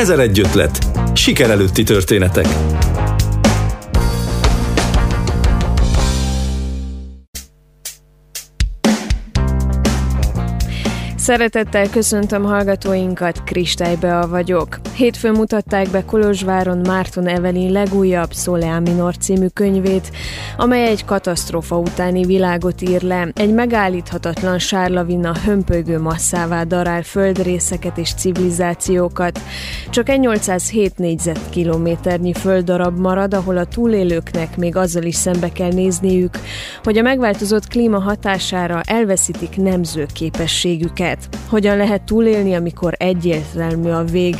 Ezer egy ötlet. Siker előtti történetek. Szeretettel köszöntöm hallgatóinkat, Kristálybe vagyok. Hétfőn mutatták be Kolozsváron Márton Evelin legújabb Soleá Minor című könyvét, amely egy katasztrófa utáni világot ír le. Egy megállíthatatlan sárlavina hömpölygő masszává darál földrészeket és civilizációkat. Csak egy 807 négyzetkilométernyi földdarab marad, ahol a túlélőknek még azzal is szembe kell nézniük, hogy a megváltozott klíma hatására elveszítik nemző képességüket. Hogyan lehet túlélni, amikor egyértelmű a vég?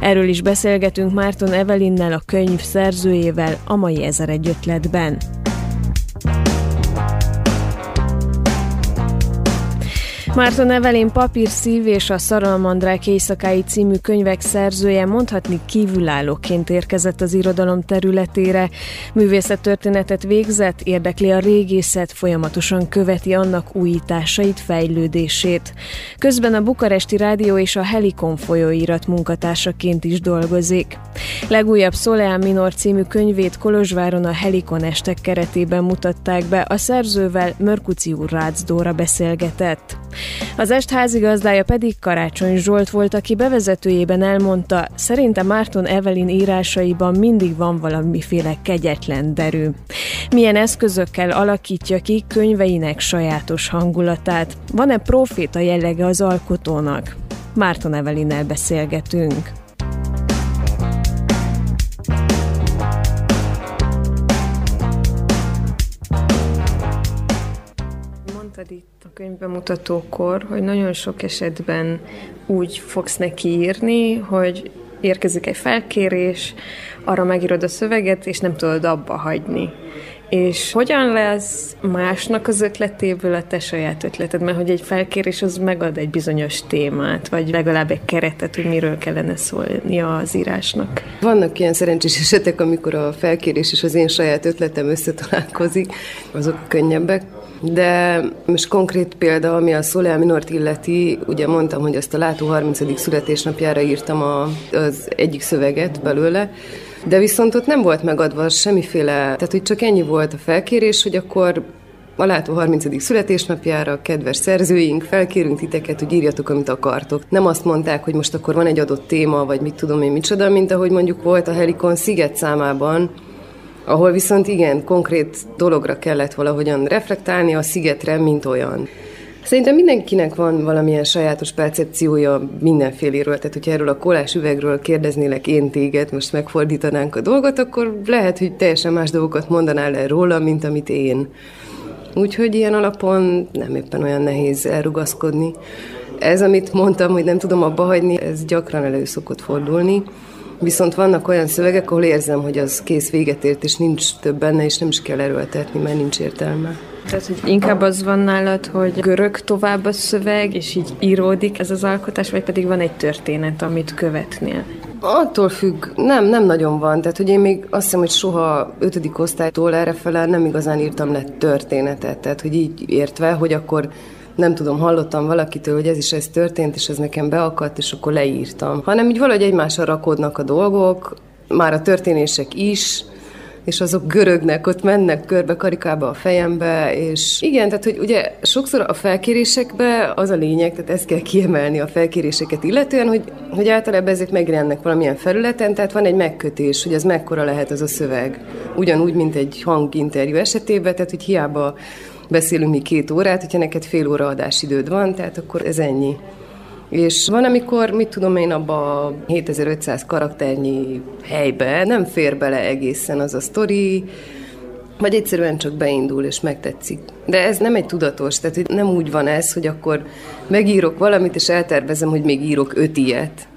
Erről is beszélgetünk Márton Evelinnel, a könyv szerzőjével a mai Ezer egy ötletben. Márton Evelén Papír szív és a Szaralmandrák éjszakái című könyvek szerzője mondhatni kívülállóként érkezett az irodalom területére. Művészettörténetet végzett, érdekli a régészet, folyamatosan követi annak újításait, fejlődését. Közben a Bukaresti Rádió és a Helikon folyóirat munkatársaként is dolgozik. Legújabb Soleá Minor című könyvét Kolozsváron a Helikon estek keretében mutatták be, a szerzővel Mörkuci úr Rácz Dóra beszélgetett. Az est házigazdája pedig Karácsony Zsolt volt, aki bevezetőjében elmondta, szerinte Márton Evelin írásaiban mindig van valamiféle kegyetlen derű. Milyen eszközökkel alakítja ki könyveinek sajátos hangulatát? Van-e proféta jellege az alkotónak? Márton Evelinnel beszélgetünk. Könyvbemutatókor, hogy nagyon sok esetben úgy fogsz neki írni, hogy érkezik egy felkérés, arra megírod a szöveget, és nem tudod abba hagyni. És hogyan lesz másnak az ötletéből a te saját ötleted? Mert hogy egy felkérés az megad egy bizonyos témát, vagy legalább egy keretet, hogy miről kellene szólni az írásnak. Vannak ilyen szerencsés esetek, amikor a felkérés és az én saját ötletem összetalálkozik, azok könnyebbek. De most konkrét példa, ami a Szolea Minort illeti, ugye mondtam, hogy azt a Látó 30. születésnapjára írtam a, az egyik szöveget belőle, de viszont ott nem volt megadva semmiféle, tehát hogy csak ennyi volt a felkérés, hogy akkor a Látó 30. születésnapjára, kedves szerzőink, felkérünk titeket, hogy írjatok, amit akartok. Nem azt mondták, hogy most akkor van egy adott téma, vagy mit tudom én micsoda, mint ahogy mondjuk volt a Helikon Sziget számában, ahol viszont igen, konkrét dologra kellett valahogyan reflektálni a szigetre, mint olyan. Szerintem mindenkinek van valamilyen sajátos percepciója mindenféléről, tehát hogyha erről a kolás üvegről kérdeznélek én téged, most megfordítanánk a dolgot, akkor lehet, hogy teljesen más dolgokat mondanál el róla, mint amit én. Úgyhogy ilyen alapon nem éppen olyan nehéz elrugaszkodni. Ez, amit mondtam, hogy nem tudom abba hagyni, ez gyakran elő szokott fordulni. Viszont vannak olyan szövegek, ahol érzem, hogy az kész véget ért, és nincs több benne, és nem is kell erőltetni, mert nincs értelme. Tehát, hogy inkább az van nálad, hogy görög tovább a szöveg, és így íródik ez az alkotás, vagy pedig van egy történet, amit követnél? Attól függ, nem, nem nagyon van. Tehát, hogy én még azt hiszem, hogy soha ötödik osztálytól errefele nem igazán írtam le történetet. Tehát, hogy így értve, hogy akkor nem tudom, hallottam valakitől, hogy ez is ez történt, és ez nekem beakadt, és akkor leírtam. Hanem így valahogy egymásra rakodnak a dolgok, már a történések is, és azok görögnek, ott mennek körbe karikába a fejembe, és igen, tehát hogy ugye sokszor a felkérésekbe az a lényeg, tehát ezt kell kiemelni a felkéréseket illetően, hogy, hogy általában ezek megjelennek valamilyen felületen, tehát van egy megkötés, hogy az mekkora lehet az a szöveg. Ugyanúgy, mint egy hanginterjú esetében, tehát hogy hiába beszélünk mi két órát, hogyha neked fél óra adásidőd van, tehát akkor ez ennyi. És van, amikor, mit tudom én, abba a 7500 karakternyi helybe nem fér bele egészen az a sztori, vagy egyszerűen csak beindul és megtetszik. De ez nem egy tudatos, tehát hogy nem úgy van ez, hogy akkor megírok valamit, és eltervezem, hogy még írok öt ilyet.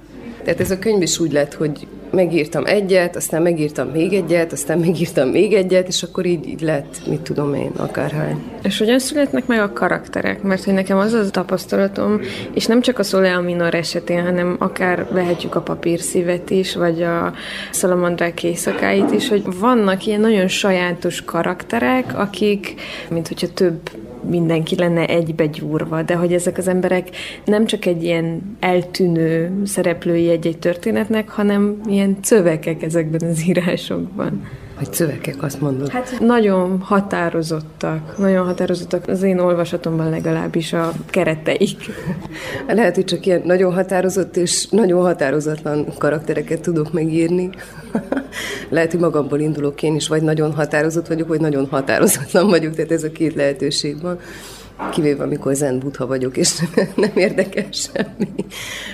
Tehát ez a könyv is úgy lett, hogy megírtam egyet, aztán megírtam még egyet, aztán megírtam még egyet, és akkor így, így lett, mit tudom én, akárhány. És hogyan születnek meg a karakterek? Mert hogy nekem az az tapasztalatom, és nem csak a Solea Minor esetén, hanem akár vehetjük a papírszívet is, vagy a Szalamandrák éjszakáit is, hogy vannak ilyen nagyon sajátos karakterek, akik, mint hogyha több mindenki lenne egybegyúrva, de hogy ezek az emberek nem csak egy ilyen eltűnő szereplői egy-egy történetnek, hanem ilyen cövekek ezekben az írásokban. Hogy szövegek, azt mondod? Hát nagyon határozottak, nagyon határozottak az én olvasatomban legalábbis a kereteik. Lehet, hogy csak ilyen nagyon határozott és nagyon határozatlan karaktereket tudok megírni. Lehet, hogy magamból indulok én is, vagy nagyon határozott vagyok, vagy nagyon határozatlan vagyok, tehát ez a két lehetőség van kivéve amikor zen butha vagyok, és nem érdekes semmi.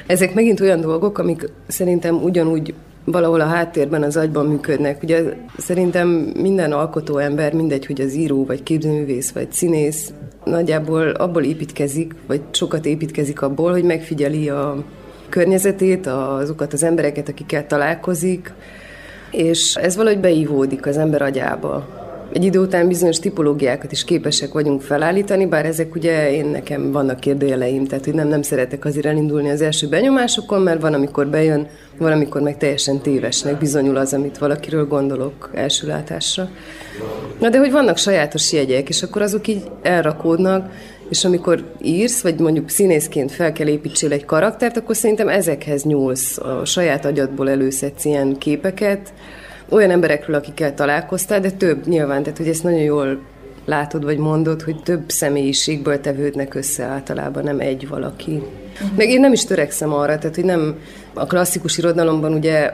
Ezek megint olyan dolgok, amik szerintem ugyanúgy valahol a háttérben, az agyban működnek. Ugye szerintem minden alkotó ember, mindegy, hogy az író, vagy képzőművész, vagy színész, nagyjából abból építkezik, vagy sokat építkezik abból, hogy megfigyeli a környezetét, azokat az embereket, akikkel találkozik, és ez valahogy beívódik az ember agyába egy idő után bizonyos tipológiákat is képesek vagyunk felállítani, bár ezek ugye én nekem vannak kérdőjeleim, tehát hogy nem, nem szeretek azért elindulni az első benyomásokon, mert van, amikor bejön, van, amikor meg teljesen tévesnek bizonyul az, amit valakiről gondolok első látásra. Na de hogy vannak sajátos jegyek, és akkor azok így elrakódnak, és amikor írsz, vagy mondjuk színészként fel kell építsél egy karaktert, akkor szerintem ezekhez nyúlsz, a saját agyadból előszedsz ilyen képeket, olyan emberekről, akikkel találkoztál, de több nyilván, tehát hogy ezt nagyon jól látod, vagy mondod, hogy több személyiségből tevődnek össze általában, nem egy valaki. Meg én nem is törekszem arra, tehát hogy nem a klasszikus irodalomban ugye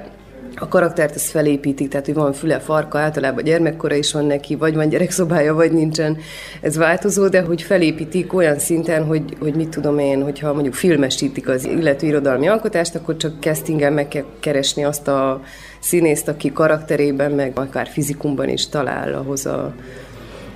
a karaktert ezt felépítik, tehát hogy van füle, farka, általában gyermekkora is van neki, vagy van gyerekszobája, vagy nincsen, ez változó, de hogy felépítik olyan szinten, hogy, hogy mit tudom én, hogyha mondjuk filmesítik az illető irodalmi alkotást, akkor csak castingel meg kell keresni azt a színészt, aki karakterében, meg akár fizikumban is talál ahhoz a,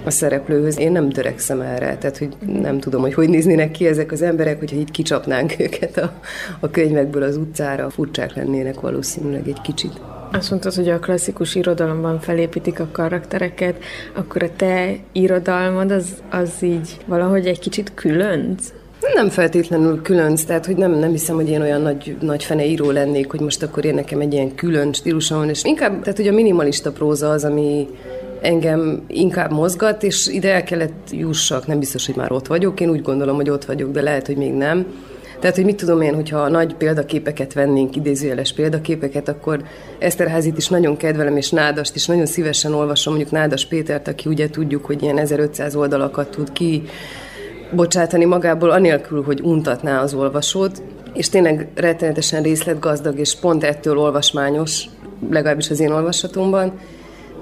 a szereplőhöz. Én nem törekszem erre, tehát hogy nem tudom, hogy hogy néznének ki ezek az emberek, hogyha így kicsapnánk őket a, a könyvekből az utcára, furcsák lennének valószínűleg egy kicsit. Azt mondtad, hogy a klasszikus irodalomban felépítik a karaktereket, akkor a te irodalmad az, az így valahogy egy kicsit különc? Nem feltétlenül különc, tehát hogy nem, nem hiszem, hogy én olyan nagy, nagy fene író lennék, hogy most akkor én nekem egy ilyen külön stílusom van, és inkább, tehát hogy a minimalista próza az, ami engem inkább mozgat, és ide el kellett jussak, nem biztos, hogy már ott vagyok, én úgy gondolom, hogy ott vagyok, de lehet, hogy még nem. Tehát, hogy mit tudom én, hogyha a nagy példaképeket vennénk, idézőjeles példaképeket, akkor Eszterházit is nagyon kedvelem, és Nádast is nagyon szívesen olvasom, mondjuk Nádas Pétert, aki ugye tudjuk, hogy ilyen 1500 oldalakat tud ki bocsátani magából, anélkül, hogy untatná az olvasót, és tényleg rettenetesen részletgazdag, és pont ettől olvasmányos, legalábbis az én olvasatomban,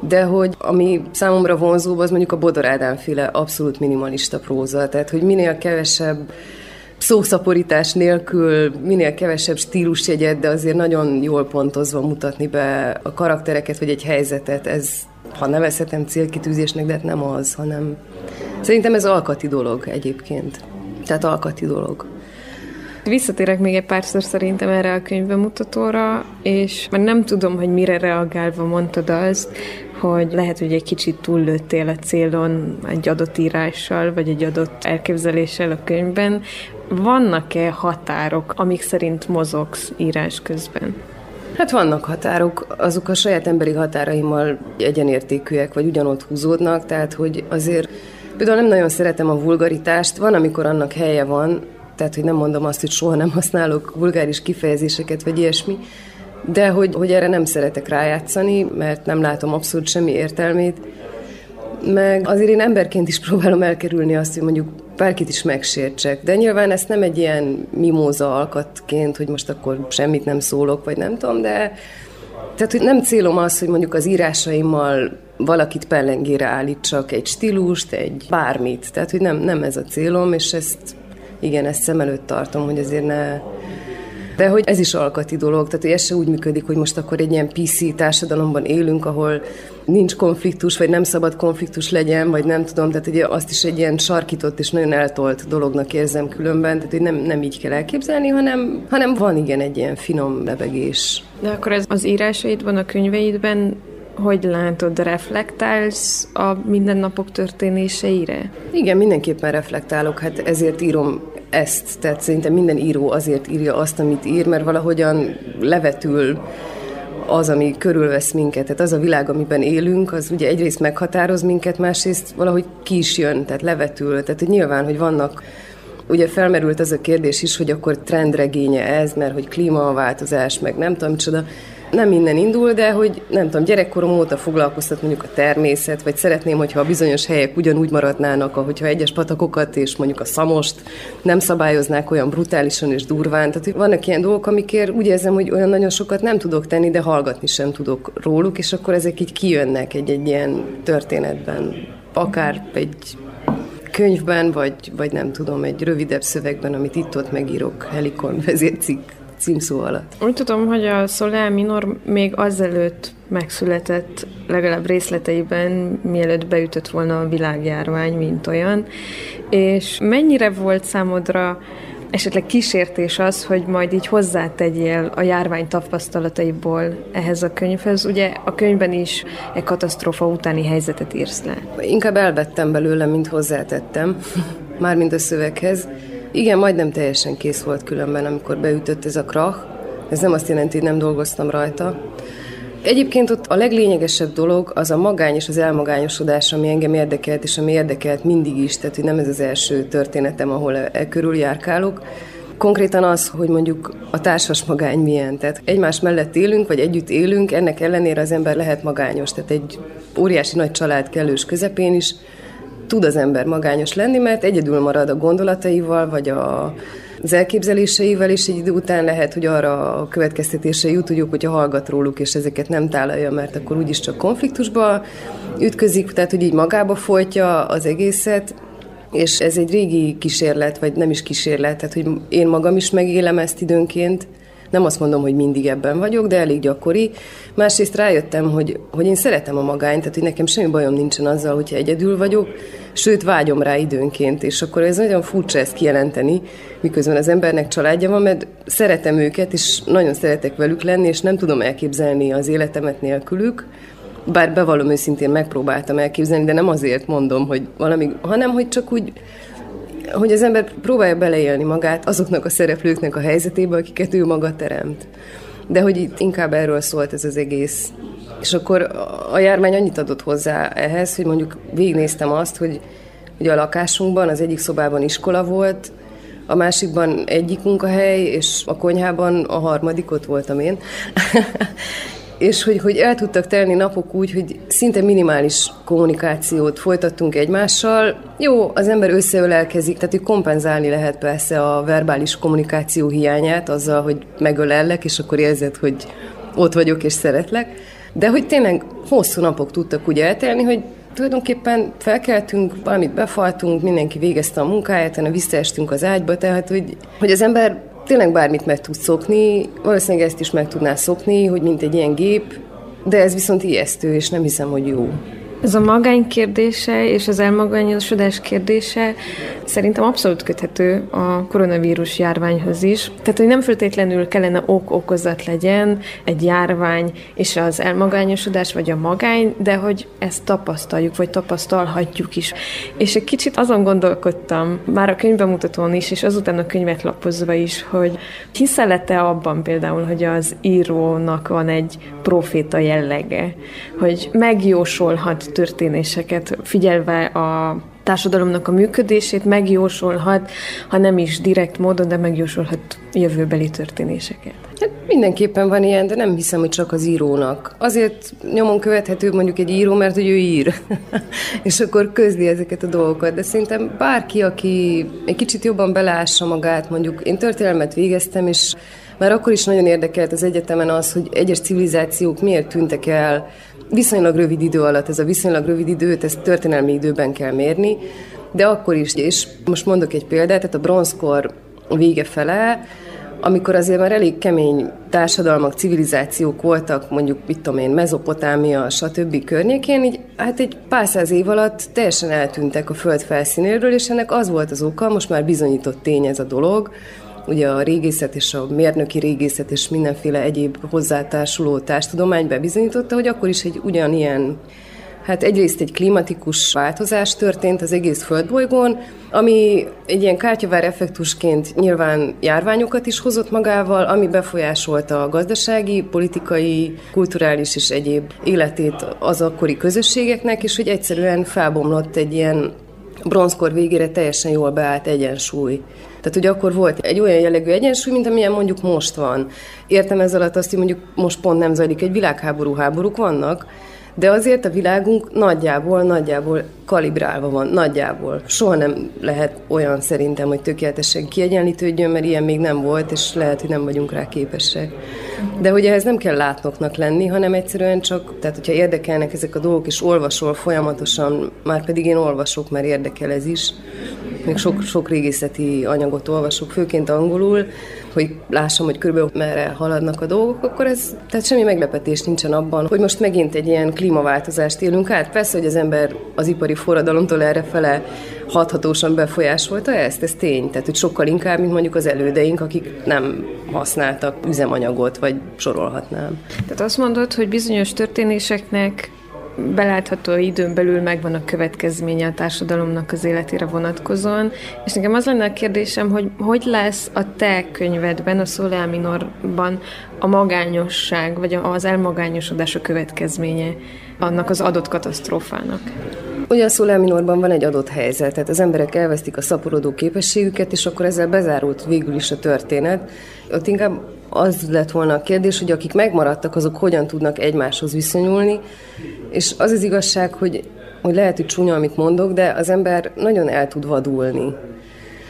de hogy ami számomra vonzóbb, az mondjuk a Bodor Ádám féle abszolút minimalista próza, tehát hogy minél kevesebb szószaporítás nélkül, minél kevesebb stílusjegyet, de azért nagyon jól pontozva mutatni be a karaktereket, vagy egy helyzetet, ez, ha nevezhetem célkitűzésnek, de hát nem az, hanem Szerintem ez alkati dolog egyébként. Tehát alkati dolog. Visszatérek még egy párszor szerintem erre a könyvbemutatóra, és már nem tudom, hogy mire reagálva mondtad azt, hogy lehet, hogy egy kicsit túllőttél a célon egy adott írással, vagy egy adott elképzeléssel a könyvben. Vannak-e határok, amik szerint mozogsz írás közben? Hát vannak határok, azok a saját emberi határaimmal egyenértékűek, vagy ugyanott húzódnak, tehát hogy azért Például nem nagyon szeretem a vulgaritást, van, amikor annak helye van, tehát hogy nem mondom azt, hogy soha nem használok vulgáris kifejezéseket, vagy ilyesmi, de hogy, hogy erre nem szeretek rájátszani, mert nem látom abszolút semmi értelmét, meg azért én emberként is próbálom elkerülni azt, hogy mondjuk bárkit is megsértsek, de nyilván ezt nem egy ilyen mimóza alkatként, hogy most akkor semmit nem szólok, vagy nem tudom, de tehát, hogy nem célom az, hogy mondjuk az írásaimmal valakit pellengére állítsak, egy stílust, egy bármit. Tehát, hogy nem, nem ez a célom, és ezt igen, ezt szem előtt tartom, hogy azért ne... De hogy ez is alkati dolog, tehát hogy ez se úgy működik, hogy most akkor egy ilyen PC társadalomban élünk, ahol nincs konfliktus, vagy nem szabad konfliktus legyen, vagy nem tudom, tehát hogy azt is egy ilyen sarkított és nagyon eltolt dolognak érzem különben, tehát hogy nem, nem így kell elképzelni, hanem, hanem van igen egy ilyen finom lebegés. De akkor ez az írásaidban, a könyveidben hogy látod, reflektálsz a mindennapok történéseire? Igen, mindenképpen reflektálok, hát ezért írom ezt, tehát szerintem minden író azért írja azt, amit ír, mert valahogyan levetül az, ami körülvesz minket, tehát az a világ, amiben élünk, az ugye egyrészt meghatároz minket, másrészt valahogy ki is jön, tehát levetül. Tehát hogy nyilván, hogy vannak Ugye felmerült az a kérdés is, hogy akkor trendregénye ez, mert hogy klímaváltozás, meg nem tudom micsoda nem innen indul, de hogy nem tudom, gyerekkorom óta foglalkoztat mondjuk a természet, vagy szeretném, hogyha a bizonyos helyek ugyanúgy maradnának, ahogyha egyes patakokat és mondjuk a szamost nem szabályoznák olyan brutálisan és durván. Tehát vannak ilyen dolgok, amikért úgy érzem, hogy olyan nagyon sokat nem tudok tenni, de hallgatni sem tudok róluk, és akkor ezek így kijönnek egy-egy ilyen történetben. Akár egy könyvben, vagy, vagy nem tudom, egy rövidebb szövegben, amit itt-ott megírok Helikon vezércikk címszó alatt. Úgy tudom, hogy a Soleil Minor még azelőtt megszületett, legalább részleteiben, mielőtt beütött volna a világjárvány, mint olyan. És mennyire volt számodra esetleg kísértés az, hogy majd így hozzátegyél a járvány tapasztalataiból ehhez a könyvhez. Ugye a könyvben is egy katasztrófa utáni helyzetet írsz le. Inkább elvettem belőle, mint hozzátettem, mármint a szöveghez. Igen, majdnem teljesen kész volt különben, amikor beütött ez a krach. Ez nem azt jelenti, hogy nem dolgoztam rajta. Egyébként ott a leglényegesebb dolog az a magány és az elmagányosodás, ami engem érdekelt, és ami érdekelt mindig is, tehát hogy nem ez az első történetem, ahol e, e körül járkálok. Konkrétan az, hogy mondjuk a társas magány milyen. Tehát egymás mellett élünk, vagy együtt élünk, ennek ellenére az ember lehet magányos. Tehát egy óriási nagy család kellős közepén is tud az ember magányos lenni, mert egyedül marad a gondolataival, vagy a, az elképzeléseivel, és egy idő után lehet, hogy arra a következtetésre jut, hogy hogyha hallgat róluk, és ezeket nem tálalja, mert akkor úgyis csak konfliktusba ütközik, tehát hogy így magába folytja az egészet, és ez egy régi kísérlet, vagy nem is kísérlet, tehát hogy én magam is megélem ezt időnként, nem azt mondom, hogy mindig ebben vagyok, de elég gyakori. Másrészt rájöttem, hogy, hogy én szeretem a magányt, tehát hogy nekem semmi bajom nincsen azzal, hogyha egyedül vagyok, sőt vágyom rá időnként, és akkor ez nagyon furcsa ezt kijelenteni, miközben az embernek családja van, mert szeretem őket, és nagyon szeretek velük lenni, és nem tudom elképzelni az életemet nélkülük, bár bevallom őszintén megpróbáltam elképzelni, de nem azért mondom, hogy valami, hanem hogy csak úgy hogy az ember próbálja beleélni magát azoknak a szereplőknek a helyzetébe, akiket ő maga teremt. De hogy itt inkább erről szólt ez az egész. És akkor a járvány annyit adott hozzá ehhez, hogy mondjuk végignéztem azt, hogy, hogy a lakásunkban az egyik szobában iskola volt, a másikban egyik munkahely, és a konyhában a harmadik ott voltam én. és hogy, hogy el tudtak telni napok úgy, hogy szinte minimális kommunikációt folytattunk egymással. Jó, az ember összeölelkezik, tehát hogy kompenzálni lehet persze a verbális kommunikáció hiányát azzal, hogy megölellek, és akkor érzed, hogy ott vagyok és szeretlek. De hogy tényleg hosszú napok tudtak úgy eltelni, hogy tulajdonképpen felkeltünk, valamit befaltunk, mindenki végezte a munkáját, hanem visszaestünk az ágyba, tehát hogy, hogy az ember tényleg bármit meg tud szokni, valószínűleg ezt is meg tudná szokni, hogy mint egy ilyen gép, de ez viszont ijesztő, és nem hiszem, hogy jó. Ez a magány kérdése és az elmagányosodás kérdése szerintem abszolút köthető a koronavírus járványhoz is. Tehát, hogy nem feltétlenül kellene ok-okozat legyen egy járvány és az elmagányosodás vagy a magány, de hogy ezt tapasztaljuk, vagy tapasztalhatjuk is. És egy kicsit azon gondolkodtam, már a könyvbemutatón is, és azután a könyvet lapozva is, hogy hiszel-e abban például, hogy az írónak van egy proféta jellege, hogy megjósolhat történéseket, figyelve a társadalomnak a működését, megjósolhat, ha nem is direkt módon, de megjósolhat jövőbeli történéseket. Hát mindenképpen van ilyen, de nem hiszem, hogy csak az írónak. Azért nyomon követhető mondjuk egy író, mert hogy ő ír, és akkor közli ezeket a dolgokat. De szerintem bárki, aki egy kicsit jobban belássa magát, mondjuk én történelmet végeztem, és már akkor is nagyon érdekelt az egyetemen az, hogy egyes civilizációk miért tűntek el viszonylag rövid idő alatt. Ez a viszonylag rövid időt, ezt történelmi időben kell mérni, de akkor is, és most mondok egy példát, tehát a bronzkor vége fele, amikor azért már elég kemény társadalmak, civilizációk voltak, mondjuk, mit tudom én, Mezopotámia, stb. környékén, így hát egy pár száz év alatt teljesen eltűntek a föld felszínéről, és ennek az volt az oka, most már bizonyított tény ez a dolog, ugye a régészet és a mérnöki régészet és mindenféle egyéb hozzátársuló társtudomány bebizonyította, hogy akkor is egy ugyanilyen Hát egyrészt egy klimatikus változás történt az egész földbolygón, ami egy ilyen kártyavár effektusként nyilván járványokat is hozott magával, ami befolyásolta a gazdasági, politikai, kulturális és egyéb életét az akkori közösségeknek, és hogy egyszerűen felbomlott egy ilyen bronzkor végére teljesen jól beállt egyensúly. Tehát, hogy akkor volt egy olyan jellegű egyensúly, mint amilyen mondjuk most van. Értem ez alatt azt, hogy mondjuk most pont nem zajlik egy világháború, háborúk vannak, de azért a világunk nagyjából, nagyjából kalibrálva van, nagyjából. Soha nem lehet olyan szerintem, hogy tökéletesen kiegyenlítődjön, mert ilyen még nem volt, és lehet, hogy nem vagyunk rá képesek. De hogy ehhez nem kell látnoknak lenni, hanem egyszerűen csak, tehát hogyha érdekelnek ezek a dolgok, és olvasol folyamatosan, már pedig én olvasok, mert érdekel ez is, még sok, sok régészeti anyagot olvasok, főként angolul, hogy lássam, hogy körülbelül merre haladnak a dolgok, akkor ez, tehát semmi meglepetés nincsen abban, hogy most megint egy ilyen klímaváltozást élünk át. Persze, hogy az ember az ipari forradalomtól erre fele hathatósan befolyásolta ezt, ez tény. Tehát, hogy sokkal inkább, mint mondjuk az elődeink, akik nem használtak üzemanyagot, vagy sorolhatnám. Tehát azt mondod, hogy bizonyos történéseknek belátható időn belül megvan a következménye a társadalomnak az életére vonatkozóan, és nekem az lenne a kérdésem, hogy hogy lesz a te könyvedben, a Szolea Minorban a magányosság, vagy az elmagányosodás a következménye annak az adott katasztrófának? Ugye a Szolea van egy adott helyzet, tehát az emberek elvesztik a szaporodó képességüket, és akkor ezzel bezárult végül is a történet. Ott inkább az lett volna a kérdés, hogy akik megmaradtak, azok hogyan tudnak egymáshoz viszonyulni, és az az igazság, hogy, hogy lehet, hogy csúnya, amit mondok, de az ember nagyon el tud vadulni.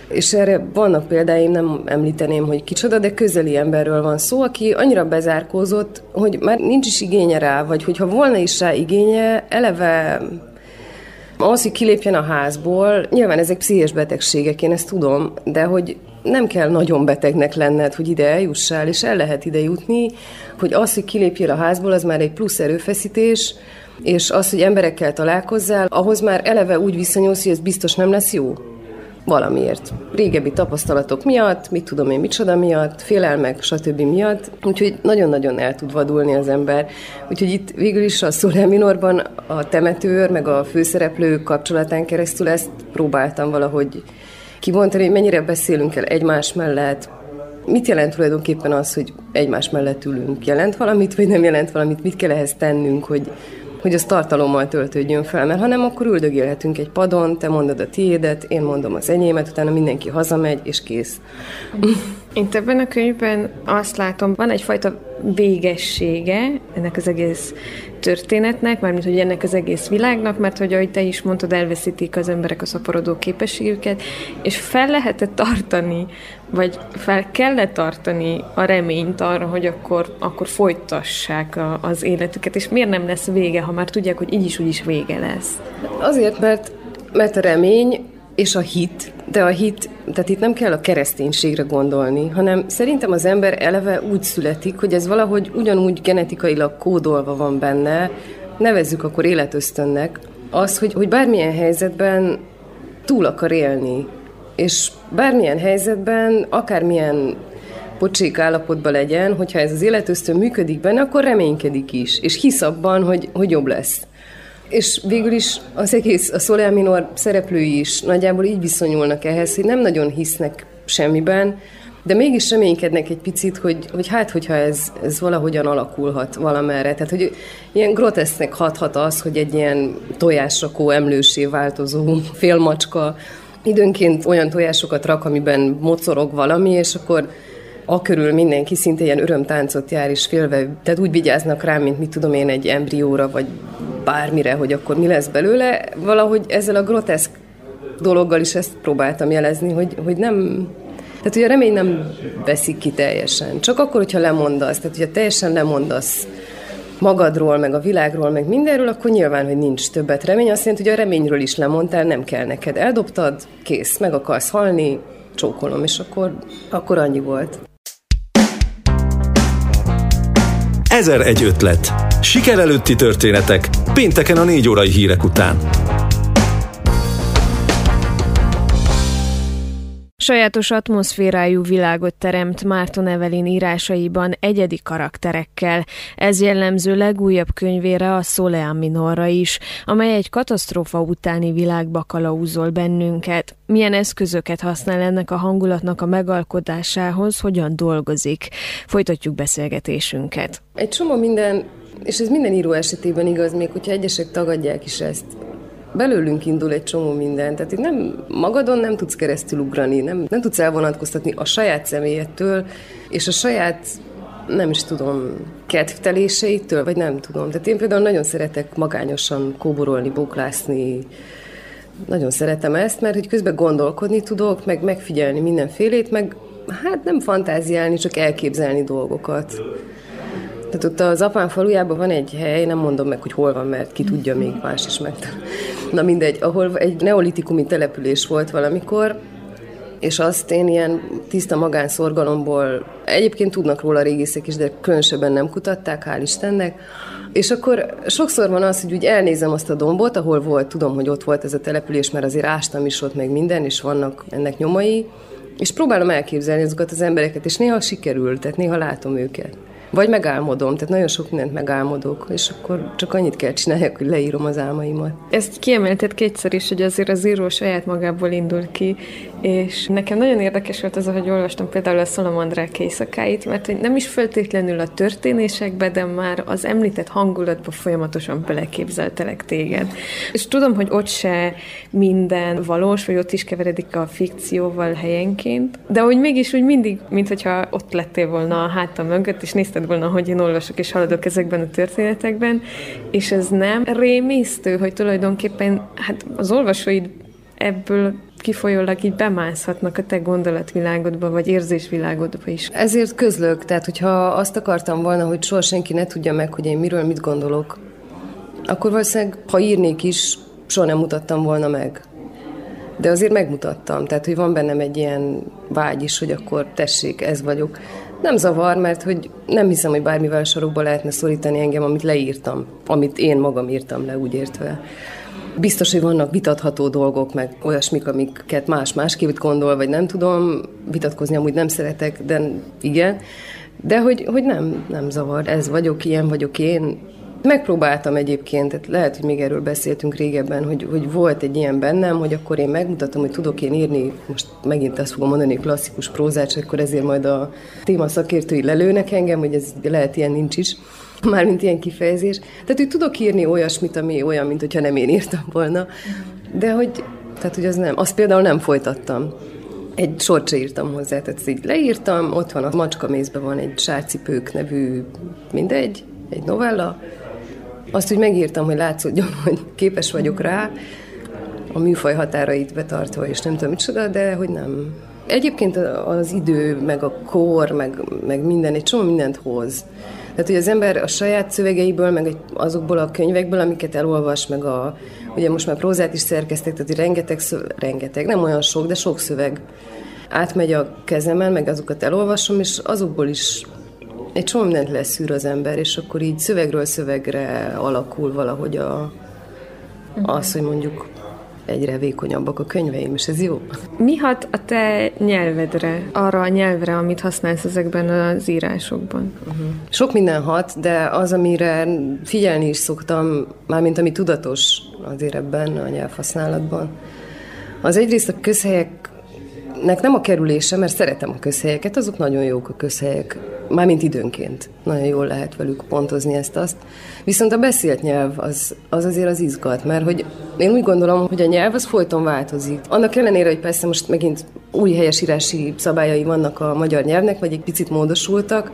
És erre vannak példáim, nem említeném, hogy kicsoda, de közeli emberről van szó, aki annyira bezárkózott, hogy már nincs is igénye rá, vagy hogyha volna is rá igénye, eleve az, hogy kilépjen a házból, nyilván ezek pszichés betegségek, én ezt tudom, de hogy nem kell nagyon betegnek lenned, hogy ide eljussál, és el lehet ide jutni, hogy az, hogy kilépjél a házból, az már egy plusz erőfeszítés, és az, hogy emberekkel találkozzál, ahhoz már eleve úgy viszonyulsz, hogy ez biztos nem lesz jó. Valamiért. Régebbi tapasztalatok miatt, mit tudom én, micsoda miatt, félelmek, stb. miatt. Úgyhogy nagyon-nagyon el tud vadulni az ember. Úgyhogy itt végül is a Szolel Minorban a temetőr, meg a főszereplő kapcsolatán keresztül ezt próbáltam valahogy kibontani, hogy mennyire beszélünk el egymás mellett, Mit jelent tulajdonképpen az, hogy egymás mellett ülünk? Jelent valamit, vagy nem jelent valamit? Mit kell ehhez tennünk, hogy, hogy az tartalommal töltődjön fel? Mert ha nem, akkor üldögélhetünk egy padon, te mondod a tiédet, én mondom az enyémet, utána mindenki hazamegy, és kész. Én ebben a könyvben azt látom, van egyfajta végessége ennek az egész történetnek, mármint hogy ennek az egész világnak, mert hogy ahogy te is mondtad, elveszítik az emberek a szaporodó képességüket, és fel lehetett tartani, vagy fel kellett tartani a reményt arra, hogy akkor, akkor folytassák a, az életüket, és miért nem lesz vége, ha már tudják, hogy így is úgy is vége lesz? Azért, mert, mert a remény és a hit, de a hit, tehát itt nem kell a kereszténységre gondolni, hanem szerintem az ember eleve úgy születik, hogy ez valahogy ugyanúgy genetikailag kódolva van benne, nevezzük akkor életösztönnek, az, hogy, hogy bármilyen helyzetben túl akar élni, és bármilyen helyzetben, akármilyen pocsék állapotban legyen, hogyha ez az életösztön működik benne, akkor reménykedik is, és hisz abban, hogy, hogy jobb lesz. És végül is az egész, a Soleil Minor szereplői is nagyjából így viszonyulnak ehhez, hogy nem nagyon hisznek semmiben, de mégis reménykednek egy picit, hogy, hogy hát, hogyha ez, ez valahogyan alakulhat valamerre. Tehát, hogy ilyen grotesznek hathat az, hogy egy ilyen tojásrakó emlősé változó félmacska időnként olyan tojásokat rak, amiben mocorog valami, és akkor a körül mindenki szinte ilyen örömtáncot jár, és félve, tehát úgy vigyáznak rám, mint mit tudom én, egy embrióra, vagy bármire, hogy akkor mi lesz belőle. Valahogy ezzel a groteszk dologgal is ezt próbáltam jelezni, hogy, hogy nem, tehát, hogy a remény nem veszik ki teljesen. Csak akkor, hogyha lemondasz, tehát, hogyha teljesen lemondasz magadról, meg a világról, meg mindenről, akkor nyilván, hogy nincs többet remény. Azt jelenti, hogy a reményről is lemondtál, nem kell neked. Eldobtad, kész, meg akarsz halni, csókolom, és akkor, akkor annyi volt. Ezer egy ötlet. Siker előtti történetek. Pénteken a négy órai hírek után. Sajátos atmoszférájú világot teremt Márton Evelin írásaiban egyedi karakterekkel. Ez jellemző legújabb könyvére a Solean Minorra is, amely egy katasztrófa utáni világba kalauzol bennünket. Milyen eszközöket használ ennek a hangulatnak a megalkotásához, hogyan dolgozik? Folytatjuk beszélgetésünket. Egy csomó minden, és ez minden író esetében igaz, még hogyha egyesek tagadják is ezt belőlünk indul egy csomó minden. Tehát itt nem, magadon nem tudsz keresztül ugrani, nem, nem tudsz elvonatkoztatni a saját személyettől, és a saját nem is tudom, kedvteléseitől, vagy nem tudom. Tehát én például nagyon szeretek magányosan kóborolni, bóklászni, nagyon szeretem ezt, mert hogy közben gondolkodni tudok, meg megfigyelni mindenfélét, meg hát nem fantáziálni, csak elképzelni dolgokat. Tehát ott az apám falujában van egy hely, nem mondom meg, hogy hol van, mert ki tudja még más is meg. Na mindegy, ahol egy neolitikumi település volt valamikor, és azt én ilyen tiszta magánszorgalomból, egyébként tudnak róla régészek is, de különösebben nem kutatták, hál' Istennek, és akkor sokszor van az, hogy úgy elnézem azt a dombot, ahol volt, tudom, hogy ott volt ez a település, mert azért ástam is ott meg minden, és vannak ennek nyomai, és próbálom elképzelni azokat az embereket, és néha sikerül, tehát néha látom őket. Vagy megálmodom, tehát nagyon sok mindent megálmodok, és akkor csak annyit kell csináljak, hogy leírom az álmaimat. Ezt kiemelted kétszer is, hogy azért az író saját magából indul ki, és nekem nagyon érdekes volt az, hogy olvastam például a Szolomandrák éjszakáit, mert nem is feltétlenül a történésekbe, de már az említett hangulatba folyamatosan beleképzeltelek téged. És tudom, hogy ott se minden valós, vagy ott is keveredik a fikcióval helyenként, de hogy mégis úgy mindig, mintha ott lettél volna a hátam mögött, és nézted volna, hogy én olvasok és haladok ezekben a történetekben, és ez nem rémisztő, hogy tulajdonképpen hát az olvasóid ebből kifolyólag így bemászhatnak a te gondolatvilágodba, vagy érzésvilágodba is. Ezért közlök, tehát hogyha azt akartam volna, hogy soha senki ne tudja meg, hogy én miről mit gondolok, akkor valószínűleg, ha írnék is, soha nem mutattam volna meg. De azért megmutattam, tehát hogy van bennem egy ilyen vágy is, hogy akkor tessék, ez vagyok. Nem zavar, mert hogy nem hiszem, hogy bármivel sarokba lehetne szorítani engem, amit leírtam, amit én magam írtam le, úgy értve. Biztos, hogy vannak vitatható dolgok, meg olyasmik, amiket más másképp gondol, vagy nem tudom, vitatkozni amúgy nem szeretek, de igen. De hogy, hogy nem, nem zavar, ez vagyok, ilyen vagyok én, Megpróbáltam egyébként, tehát lehet, hogy még erről beszéltünk régebben, hogy, hogy volt egy ilyen bennem, hogy akkor én megmutatom, hogy tudok én írni, most megint azt fogom mondani, klasszikus prózát, és akkor ezért majd a téma szakértői lelőnek engem, hogy ez lehet ilyen nincs is, mármint ilyen kifejezés. Tehát, hogy tudok írni olyasmit, ami olyan, mint hogyha nem én írtam volna, de hogy, tehát, hogy az nem, azt például nem folytattam egy sort se írtam hozzá, tehát így leírtam, ott van a macska mézben van egy sárcipők nevű, mindegy, egy novella, azt úgy megírtam, hogy látszódjon, hogy képes vagyok rá, a műfaj határait betartva, és nem tudom micsoda, de hogy nem. Egyébként az idő, meg a kor, meg, meg minden, egy csomó mindent hoz. Tehát, hogy az ember a saját szövegeiből, meg azokból a könyvekből, amiket elolvas, meg a, ugye most már prózát is szerkeztek, tehát rengeteg, szöveg, rengeteg, nem olyan sok, de sok szöveg átmegy a kezemen, meg azokat elolvasom, és azokból is egy csomó mindent leszűr az ember, és akkor így szövegről szövegre alakul valahogy a, az, hogy mondjuk egyre vékonyabbak a könyveim, és ez jó. Mi hat a te nyelvedre, arra a nyelvre, amit használsz ezekben az írásokban? Uh-huh. Sok minden hat, de az, amire figyelni is szoktam, mármint ami tudatos azért ebben a nyelvhasználatban, az egyrészt a közhelyeknek nem a kerülése, mert szeretem a közhelyeket, azok nagyon jók a közhelyek mármint időnként. Nagyon jól lehet velük pontozni ezt-azt. Viszont a beszélt nyelv az, az azért az izgat, mert hogy én úgy gondolom, hogy a nyelv az folyton változik. Annak ellenére, hogy persze most megint új helyesírási szabályai vannak a magyar nyelvnek, vagy egy picit módosultak,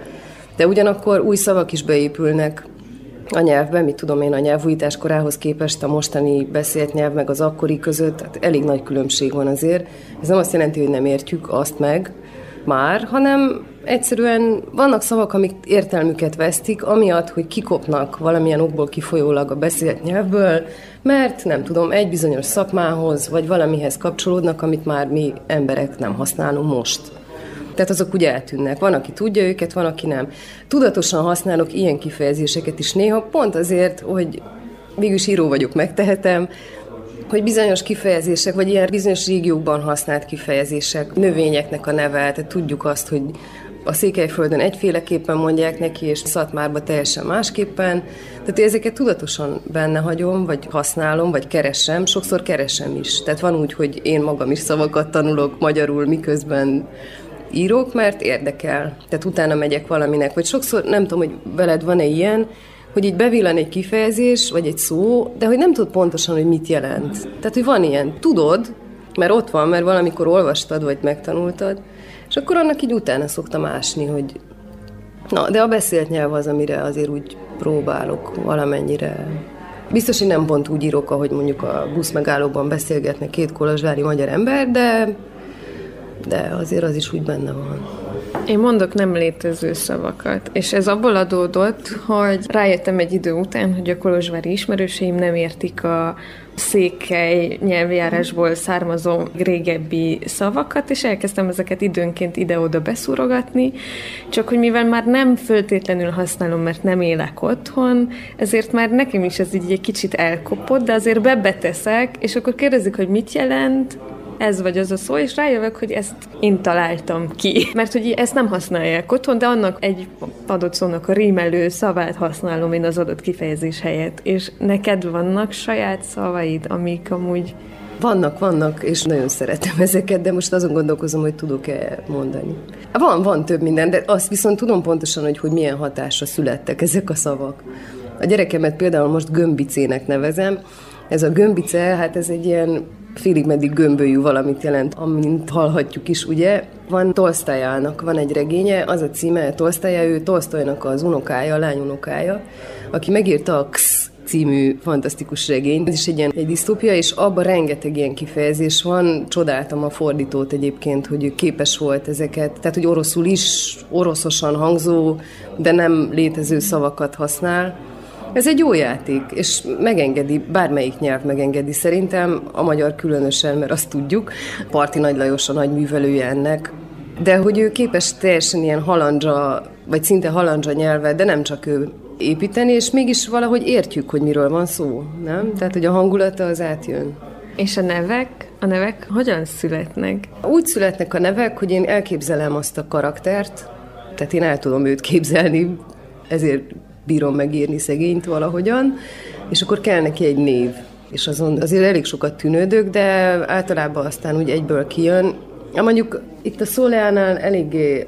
de ugyanakkor új szavak is beépülnek a nyelvben, mit tudom én, a nyelvújítás korához képest a mostani beszélt nyelv meg az akkori között, tehát elég nagy különbség van azért. Ez nem azt jelenti, hogy nem értjük azt meg már, hanem Egyszerűen vannak szavak, amik értelmüket vesztik, amiatt, hogy kikopnak valamilyen okból kifolyólag a beszélt nyelvből, mert nem tudom, egy bizonyos szakmához, vagy valamihez kapcsolódnak, amit már mi emberek nem használunk most. Tehát azok úgy eltűnnek. Van, aki tudja őket, van, aki nem. Tudatosan használok ilyen kifejezéseket is néha, pont azért, hogy végülis író vagyok, megtehetem, hogy bizonyos kifejezések, vagy ilyen bizonyos régiókban használt kifejezések, növényeknek a neve, tehát tudjuk azt, hogy a Székelyföldön egyféleképpen mondják neki, és Szatmárba teljesen másképpen. Tehát ezeket tudatosan benne hagyom, vagy használom, vagy keresem, sokszor keresem is. Tehát van úgy, hogy én magam is szavakat tanulok magyarul, miközben írok, mert érdekel. Tehát utána megyek valaminek, vagy sokszor, nem tudom, hogy veled van-e ilyen, hogy így bevillan egy kifejezés, vagy egy szó, de hogy nem tudod pontosan, hogy mit jelent. Tehát, hogy van ilyen, tudod, mert ott van, mert valamikor olvastad, vagy megtanultad, és akkor annak így utána szoktam ásni, hogy na, de a beszélt nyelv az, amire azért úgy próbálok valamennyire. Biztos, hogy nem pont úgy írok, ahogy mondjuk a busz megállóban beszélgetnek két kolozsvári magyar ember, de, de azért az is úgy benne van. Én mondok nem létező szavakat, és ez abból adódott, hogy rájöttem egy idő után, hogy a kolozsvári ismerőseim nem értik a székely nyelvjárásból származó régebbi szavakat, és elkezdtem ezeket időnként ide-oda beszúrogatni, csak hogy mivel már nem föltétlenül használom, mert nem élek otthon, ezért már nekem is ez így egy kicsit elkopott, de azért bebeteszek, és akkor kérdezik, hogy mit jelent, ez vagy az a szó, és rájövök, hogy ezt én találtam ki. Mert hogy ezt nem használják otthon, de annak egy adott szónak a rímelő szavát használom én az adott kifejezés helyett. És neked vannak saját szavaid, amik amúgy vannak, vannak, és nagyon szeretem ezeket, de most azon gondolkozom, hogy tudok-e mondani. Van, van több minden, de azt viszont tudom pontosan, hogy, hogy milyen hatásra születtek ezek a szavak. A gyerekemet például most gömbicének nevezem. Ez a gömbice, hát ez egy ilyen félig meddig gömbölyű valamit jelent, amint hallhatjuk is, ugye. Van Tolstajának, van egy regénye, az a címe, Tolstaja, ő Tolstoynak az unokája, a lány unokája, aki megírta a X című fantasztikus regény. Ez is egy ilyen egy disztópia, és abban rengeteg ilyen kifejezés van. Csodáltam a fordítót egyébként, hogy ő képes volt ezeket, tehát hogy oroszul is oroszosan hangzó, de nem létező szavakat használ. Ez egy jó játék, és megengedi, bármelyik nyelv megengedi szerintem, a magyar különösen, mert azt tudjuk, Parti Nagy Lajos a nagy művelője ennek, de hogy ő képes teljesen ilyen halandzsa, vagy szinte halandzsa nyelvet, de nem csak ő építeni, és mégis valahogy értjük, hogy miről van szó, nem? Tehát, hogy a hangulata az átjön. És a nevek? A nevek hogyan születnek? Úgy születnek a nevek, hogy én elképzelem azt a karaktert, tehát én el tudom őt képzelni, ezért bírom megírni szegényt valahogyan, és akkor kell neki egy név. És azon azért elég sokat tűnődök, de általában aztán úgy egyből kijön. Mondjuk itt a Szóleánál eléggé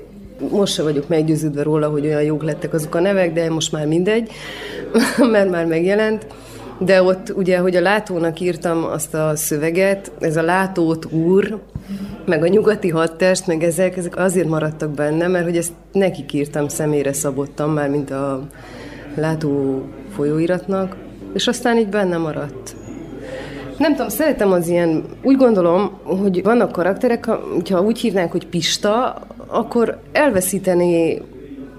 most se vagyok meggyőződve róla, hogy olyan jók lettek azok a nevek, de most már mindegy, mert már megjelent. De ott ugye, hogy a látónak írtam azt a szöveget, ez a látót úr, meg a nyugati hadtest, meg ezek, ezek azért maradtak benne, mert hogy ezt nekik írtam, személyre szabottam már, mint a látó folyóiratnak, és aztán így benne maradt. Nem tudom, szeretem az ilyen, úgy gondolom, hogy vannak karakterek, ha úgy hívnánk, hogy Pista, akkor elveszíteni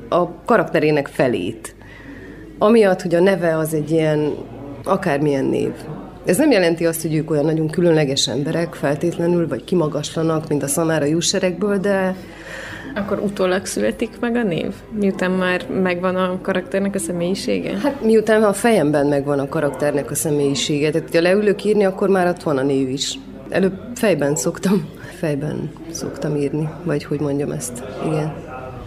a karakterének felét. Amiatt, hogy a neve az egy ilyen, akármilyen név. Ez nem jelenti azt, hogy ők olyan nagyon különleges emberek feltétlenül, vagy kimagaslanak, mint a szamára jusserekből, de akkor utólag születik meg a név? Miután már megvan a karakternek a személyisége? Hát miután a fejemben megvan a karakternek a személyisége. Tehát, ha leülök írni, akkor már ott van a név is. Előbb fejben szoktam, fejben szoktam írni, vagy hogy mondjam ezt. Igen.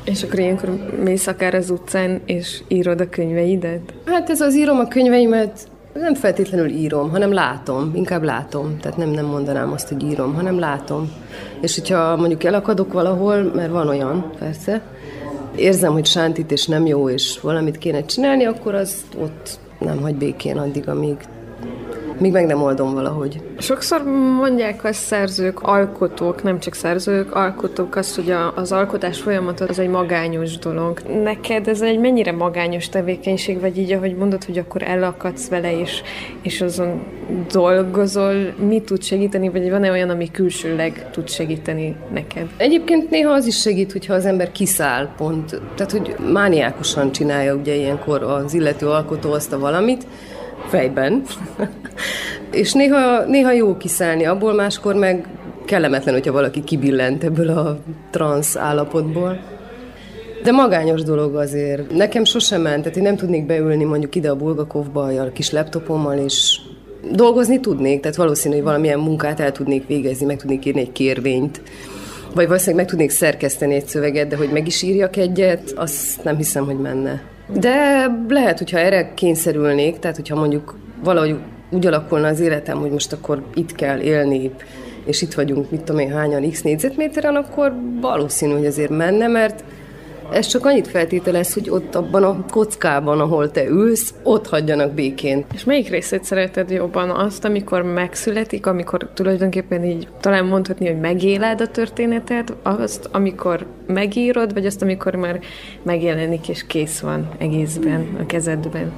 És akkor ilyenkor mész akár az utcán, és írod a könyveidet? Hát ez az írom a könyveimet, nem feltétlenül írom, hanem látom, inkább látom. Tehát nem, nem mondanám azt, hogy írom, hanem látom. És hogyha mondjuk elakadok valahol, mert van olyan, persze, érzem, hogy sántít és nem jó, és valamit kéne csinálni, akkor az ott nem hagy békén addig, amíg míg meg nem oldom valahogy. Sokszor mondják a szerzők, alkotók, nem csak szerzők, alkotók azt, hogy a, az alkotás folyamata az egy magányos dolog. Neked ez egy mennyire magányos tevékenység, vagy így, ahogy mondod, hogy akkor elakadsz vele, és, és azon dolgozol, mi tud segíteni, vagy van-e olyan, ami külsőleg tud segíteni neked? Egyébként néha az is segít, hogyha az ember kiszáll pont. Tehát, hogy mániákusan csinálja ugye ilyenkor az illető alkotó azt a valamit, fejben. és néha, néha jó kiszállni abból, máskor meg kellemetlen, hogyha valaki kibillent ebből a transz állapotból. De magányos dolog azért. Nekem sosem ment, tehát én nem tudnék beülni mondjuk ide a Bulgakovba a kis laptopommal, és dolgozni tudnék, tehát valószínű, hogy valamilyen munkát el tudnék végezni, meg tudnék írni egy kérvényt, vagy valószínűleg meg tudnék szerkeszteni egy szöveget, de hogy meg is írjak egyet, azt nem hiszem, hogy menne. De lehet, hogyha erre kényszerülnék, tehát hogyha mondjuk valahogy úgy alakulna az életem, hogy most akkor itt kell élni, és itt vagyunk, mit tudom én, hányan x négyzetméteren, akkor valószínű, hogy azért menne, mert ez csak annyit feltételez, hogy ott abban a kockában, ahol te ülsz, ott hagyjanak békén. És melyik részét szereted jobban? Azt, amikor megszületik, amikor tulajdonképpen így talán mondhatni, hogy megéled a történetet, azt, amikor megírod, vagy azt, amikor már megjelenik és kész van egészben a kezedben?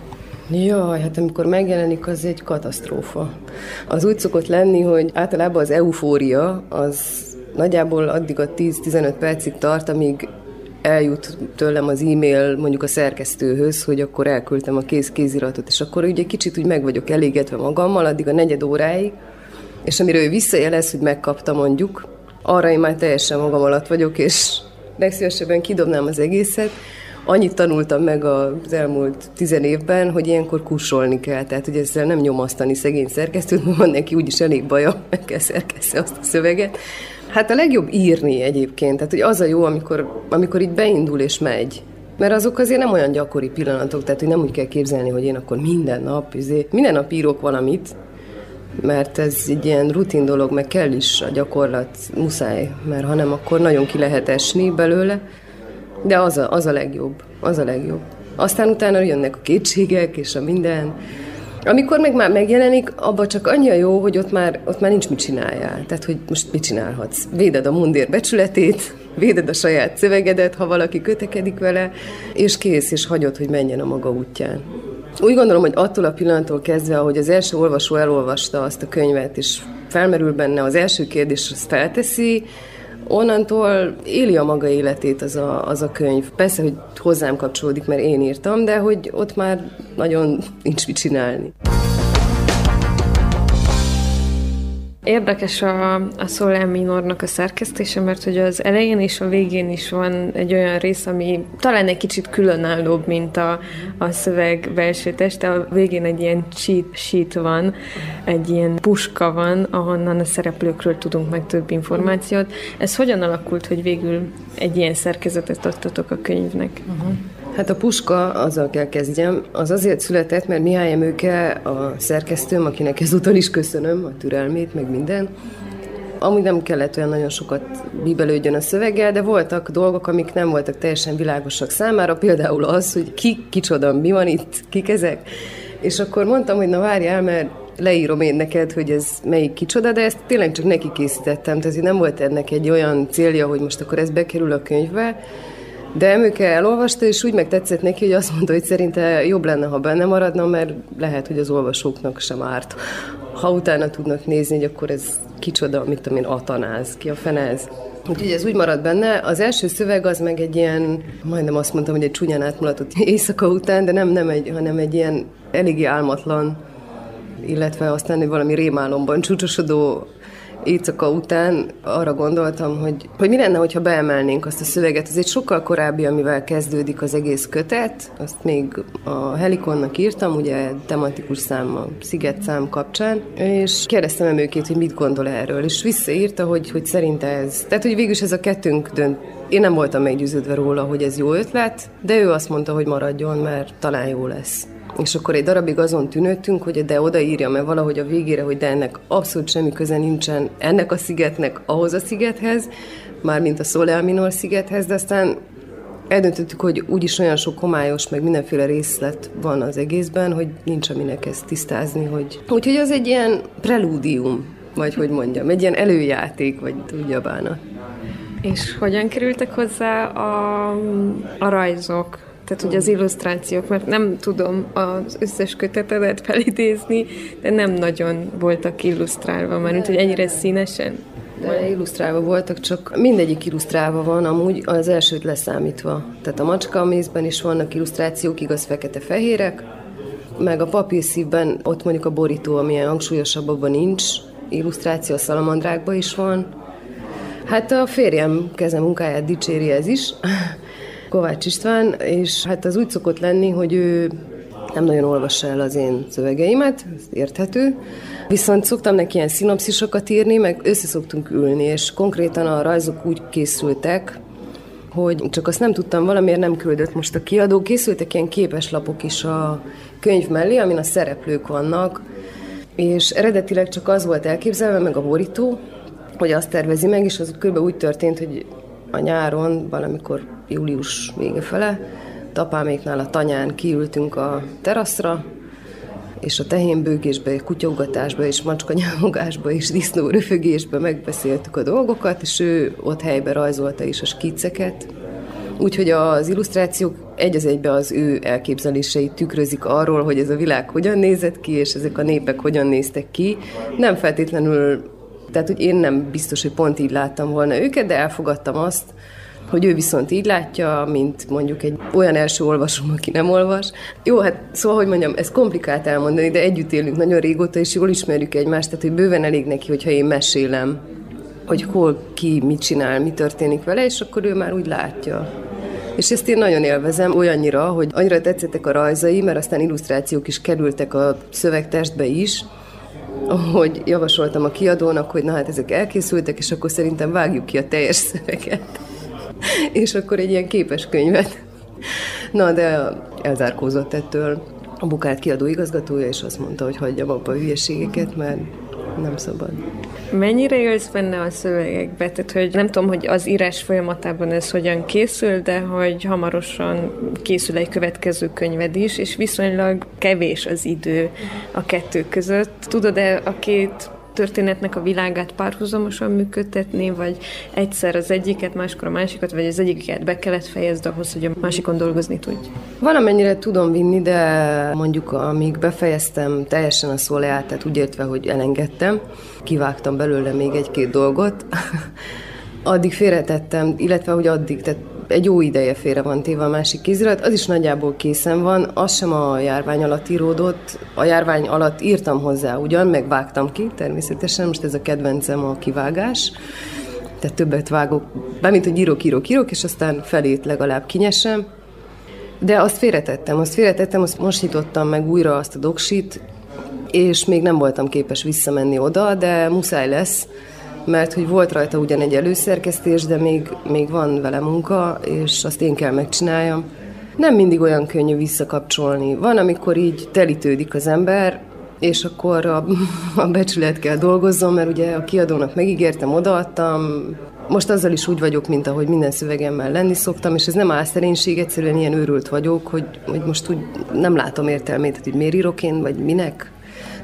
Jaj, hát amikor megjelenik, az egy katasztrófa. Az úgy szokott lenni, hogy általában az eufória az nagyjából addig a 10-15 percig tart, amíg eljut tőlem az e-mail mondjuk a szerkesztőhöz, hogy akkor elküldtem a kész kéziratot, és akkor ugye kicsit úgy meg vagyok elégetve magammal, addig a negyed óráig, és amiről ő visszajelez, hogy megkapta mondjuk, arra én már teljesen magam alatt vagyok, és legszívesebben kidobnám az egészet. Annyit tanultam meg az elmúlt tizen évben, hogy ilyenkor kussolni kell, tehát hogy ezzel nem nyomasztani szegény szerkesztőt, mert van neki úgyis elég baja, meg kell szerkeszteni azt a szöveget, Hát a legjobb írni egyébként, tehát hogy az a jó, amikor, amikor így beindul és megy. Mert azok azért nem olyan gyakori pillanatok, tehát hogy nem úgy kell képzelni, hogy én akkor minden nap, izé, minden nap írok valamit, mert ez egy ilyen rutin dolog, meg kell is a gyakorlat, muszáj, mert ha nem, akkor nagyon ki lehet esni belőle, de az a, az a legjobb, az a legjobb. Aztán utána jönnek a kétségek és a minden, amikor meg már megjelenik, abban csak annyi a jó, hogy ott már, ott már nincs mit csináljál. Tehát, hogy most mit csinálhatsz? Véded a mundér becsületét, véded a saját szövegedet, ha valaki kötekedik vele, és kész, és hagyod, hogy menjen a maga útján. Úgy gondolom, hogy attól a pillanattól kezdve, ahogy az első olvasó elolvasta azt a könyvet, és felmerül benne az első kérdés, azt felteszi, onnantól éli a maga életét az a, az a könyv. Persze, hogy hozzám kapcsolódik, mert én írtam, de hogy ott már nagyon nincs mit csinálni. Érdekes a, a Solen Minornak a szerkesztése, mert hogy az elején és a végén is van egy olyan rész, ami talán egy kicsit különállóbb, mint a, a szöveg belső teste. A végén egy ilyen cheat sheet van, egy ilyen puska van, ahonnan a szereplőkről tudunk meg több információt. Ez hogyan alakult, hogy végül egy ilyen szerkezetet adtatok a könyvnek? Uh-huh. Hát a puska, azzal kell kezdjem, az azért született, mert Mihály Emőke, a szerkesztőm, akinek ezúton is köszönöm a türelmét, meg minden, Amúgy nem kellett olyan nagyon sokat bíbelődjön a szöveggel, de voltak dolgok, amik nem voltak teljesen világosak számára, például az, hogy ki, kicsoda, mi van itt, kik ezek. És akkor mondtam, hogy na várjál, mert leírom én neked, hogy ez melyik kicsoda, de ezt tényleg csak neki készítettem, tehát nem volt ennek egy olyan célja, hogy most akkor ez bekerül a könyvbe, de Emőke elolvasta, és úgy megtetszett neki, hogy azt mondta, hogy szerinte jobb lenne, ha benne maradna, mert lehet, hogy az olvasóknak sem árt. Ha utána tudnak nézni, hogy akkor ez kicsoda, mit tudom én, atanáz, ki a fenez. Úgyhogy ez úgy marad benne. Az első szöveg az meg egy ilyen, majdnem azt mondtam, hogy egy csúnyán átmulatott éjszaka után, de nem, nem egy, hanem egy ilyen eléggé álmatlan, illetve aztán valami rémálomban csúcsosodó éjszaka után arra gondoltam, hogy, hogy mi lenne, hogyha beemelnénk azt a szöveget. Ez egy sokkal korábbi, amivel kezdődik az egész kötet. Azt még a Helikonnak írtam, ugye tematikus szám, a Sziget szám kapcsán, és kérdeztem emőkét, hogy mit gondol erről, és visszaírta, hogy, hogy szerinte ez. Tehát, hogy végülis ez a kettőnk dönt. Én nem voltam meggyőződve róla, hogy ez jó ötlet, de ő azt mondta, hogy maradjon, mert talán jó lesz. És akkor egy darabig azon tűnöttünk, hogy de odaírja, mert valahogy a végére, hogy de ennek abszolút semmi köze nincsen ennek a szigetnek ahhoz a szigethez, mármint a Soleil Minor szigethez, de aztán eldöntöttük, hogy úgyis olyan sok homályos, meg mindenféle részlet van az egészben, hogy nincs aminek ezt tisztázni, hogy... Úgyhogy az egy ilyen prelúdium, vagy hogy mondjam, egy ilyen előjáték, vagy tudja bána. És hogyan kerültek hozzá a, a rajzok? Tehát ugye az illusztrációk, mert nem tudom az összes kötetedet felidézni, de nem nagyon voltak illusztrálva, mert hogy ennyire színesen. De illusztrálva voltak, csak mindegyik illusztrálva van, amúgy az elsőt leszámítva. Tehát a macska mézben is vannak illusztrációk, igaz fekete-fehérek, meg a papírszívben ott mondjuk a borító, amilyen hangsúlyosabb, abban nincs illusztráció, a szalamandrákban is van. Hát a férjem keze munkáját dicséri ez is, Kovács István, és hát az úgy szokott lenni, hogy ő nem nagyon olvassa el az én szövegeimet, ez érthető. Viszont szoktam neki ilyen szinopszisokat írni, meg össze szoktunk ülni, és konkrétan a rajzok úgy készültek, hogy csak azt nem tudtam, valamiért nem küldött most a kiadó. Készültek ilyen képeslapok is a könyv mellé, amin a szereplők vannak, és eredetileg csak az volt elképzelve, meg a borító, hogy azt tervezi meg, és az kb. úgy történt, hogy a nyáron, valamikor július vége fele, apáméknál a tanyán kiültünk a teraszra, és a tehénbőgésbe, kutyaugatásba, és macskanyámogásba, és disznó röfögésbe megbeszéltük a dolgokat, és ő ott helyben rajzolta is a skiceket. Úgyhogy az illusztrációk egy az egybe az ő elképzeléseit tükrözik arról, hogy ez a világ hogyan nézett ki, és ezek a népek hogyan néztek ki. Nem feltétlenül, tehát hogy én nem biztos, hogy pont így láttam volna őket, de elfogadtam azt, hogy ő viszont így látja, mint mondjuk egy olyan első olvasom, aki nem olvas. Jó, hát szóval, hogy mondjam, ez komplikált elmondani, de együtt élünk nagyon régóta, és jól ismerjük egymást, tehát hogy bőven elég neki, hogyha én mesélem, hogy hol ki mit csinál, mi történik vele, és akkor ő már úgy látja. És ezt én nagyon élvezem, olyannyira, hogy annyira tetszettek a rajzai, mert aztán illusztrációk is kerültek a szövegtestbe is, hogy javasoltam a kiadónak, hogy na hát ezek elkészültek, és akkor szerintem vágjuk ki a teljes szöveget. és akkor egy ilyen képes könyvet. Na, de elzárkózott ettől a Bukát kiadó igazgatója, és azt mondta, hogy hagyjam abba a hülyeségeket, mert nem szabad. Mennyire élsz benne a szövegekbe? Tehát, hogy nem tudom, hogy az írás folyamatában ez hogyan készül, de hogy hamarosan készül egy következő könyved is, és viszonylag kevés az idő a kettő között. Tudod-e a két történetnek a világát párhuzamosan működtetni, vagy egyszer az egyiket, máskor a másikat, vagy az egyiket be kellett fejezni ahhoz, hogy a másikon dolgozni tudj? Valamennyire tudom vinni, de mondjuk amíg befejeztem teljesen a szóleát, tehát úgy értve, hogy elengedtem, kivágtam belőle még egy-két dolgot, addig félretettem, illetve hogy addig, tehát egy jó ideje félre van téve a másik kézirat, az is nagyjából készen van, az sem a járvány alatt íródott, a járvány alatt írtam hozzá ugyan, meg vágtam ki, természetesen, most ez a kedvencem a kivágás, tehát többet vágok, bármint, hogy írok, írok, írok, és aztán felét legalább kinyesem, de azt félretettem, azt félretettem, azt most nyitottam meg újra azt a doksit, és még nem voltam képes visszamenni oda, de muszáj lesz, mert hogy volt rajta ugyan egy előszerkesztés, de még, még van vele munka, és azt én kell megcsináljam. Nem mindig olyan könnyű visszakapcsolni. Van, amikor így telítődik az ember, és akkor a, a becsület kell dolgozzon, mert ugye a kiadónak megígértem, odaadtam, most azzal is úgy vagyok, mint ahogy minden szövegemmel lenni szoktam, és ez nem álszerénység, egyszerűen ilyen őrült vagyok, hogy, hogy most úgy nem látom értelmét, hogy miért írok én, vagy minek.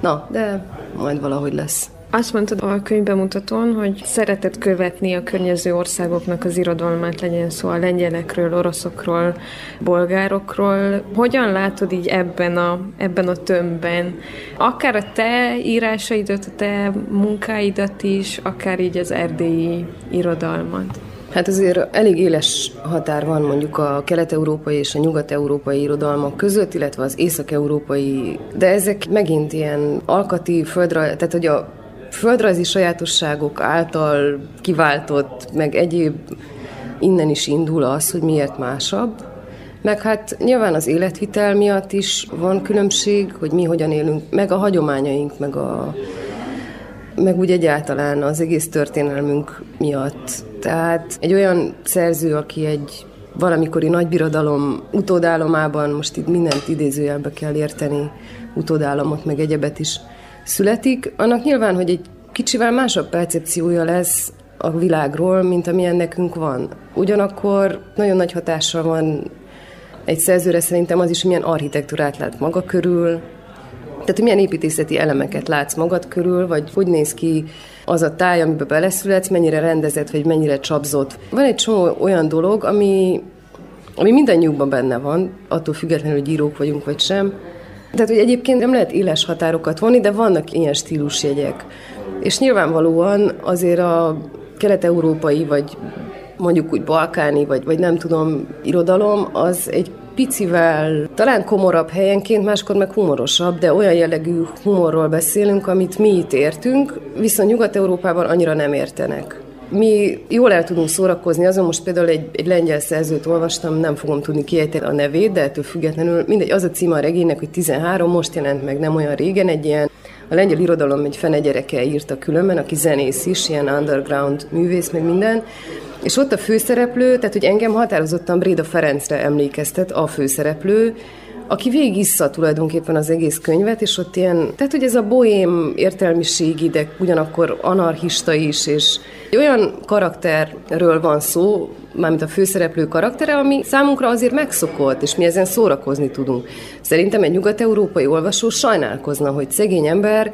Na, de majd valahogy lesz. Azt mondtad a könyvbemutatón, hogy szeretett követni a környező országoknak az irodalmát, legyen szó a lengyelekről, oroszokról, bolgárokról. Hogyan látod így ebben a, ebben a tömbben? Akár a te írásaidat, a te munkáidat is, akár így az erdélyi irodalmat? Hát azért elég éles határ van mondjuk a kelet-európai és a nyugat-európai irodalmak között, illetve az észak-európai, de ezek megint ilyen alkati földre, tehát hogy a földrajzi sajátosságok által kiváltott, meg egyéb innen is indul az, hogy miért másabb. Meg hát nyilván az életvitel miatt is van különbség, hogy mi hogyan élünk, meg a hagyományaink, meg a meg úgy egyáltalán az egész történelmünk miatt. Tehát egy olyan szerző, aki egy valamikori nagybirodalom utódállomában, most itt mindent idézőjelbe kell érteni, utódállamot, meg egyebet is születik, annak nyilván, hogy egy kicsivel másabb percepciója lesz a világról, mint amilyen nekünk van. Ugyanakkor nagyon nagy hatással van egy szerzőre szerintem az is, milyen architektúrát lát maga körül, tehát, hogy milyen építészeti elemeket látsz magad körül, vagy hogy néz ki az a táj, amiben beleszületsz, mennyire rendezett, vagy mennyire csapzott. Van egy csomó olyan dolog, ami, ami mindannyiukban benne van, attól függetlenül, hogy írók vagyunk, vagy sem, tehát, hogy egyébként nem lehet éles határokat vonni, de vannak ilyen stílusjegyek. És nyilvánvalóan azért a kelet-európai, vagy mondjuk úgy balkáni, vagy, vagy nem tudom, irodalom, az egy picivel, talán komorabb helyenként, máskor meg humorosabb, de olyan jellegű humorról beszélünk, amit mi itt értünk, viszont Nyugat-Európában annyira nem értenek. Mi jól el tudunk szórakozni, azon most például egy, egy lengyel szerzőt olvastam, nem fogom tudni kiejteni a nevét, de ettől függetlenül mindegy, az a címe a regénynek, hogy 13, most jelent meg nem olyan régen, egy ilyen a lengyel irodalom egy fene gyereke írta különben, aki zenész is, ilyen underground művész, meg minden, és ott a főszereplő, tehát hogy engem határozottan Bréda Ferencre emlékeztet a főszereplő, aki végigissza tulajdonképpen az egész könyvet, és ott ilyen, tehát hogy ez a bohém értelmiségi, de ugyanakkor anarchista is, és olyan karakterről van szó, mármint a főszereplő karaktere, ami számunkra azért megszokott, és mi ezen szórakozni tudunk. Szerintem egy nyugat-európai olvasó sajnálkozna, hogy szegény ember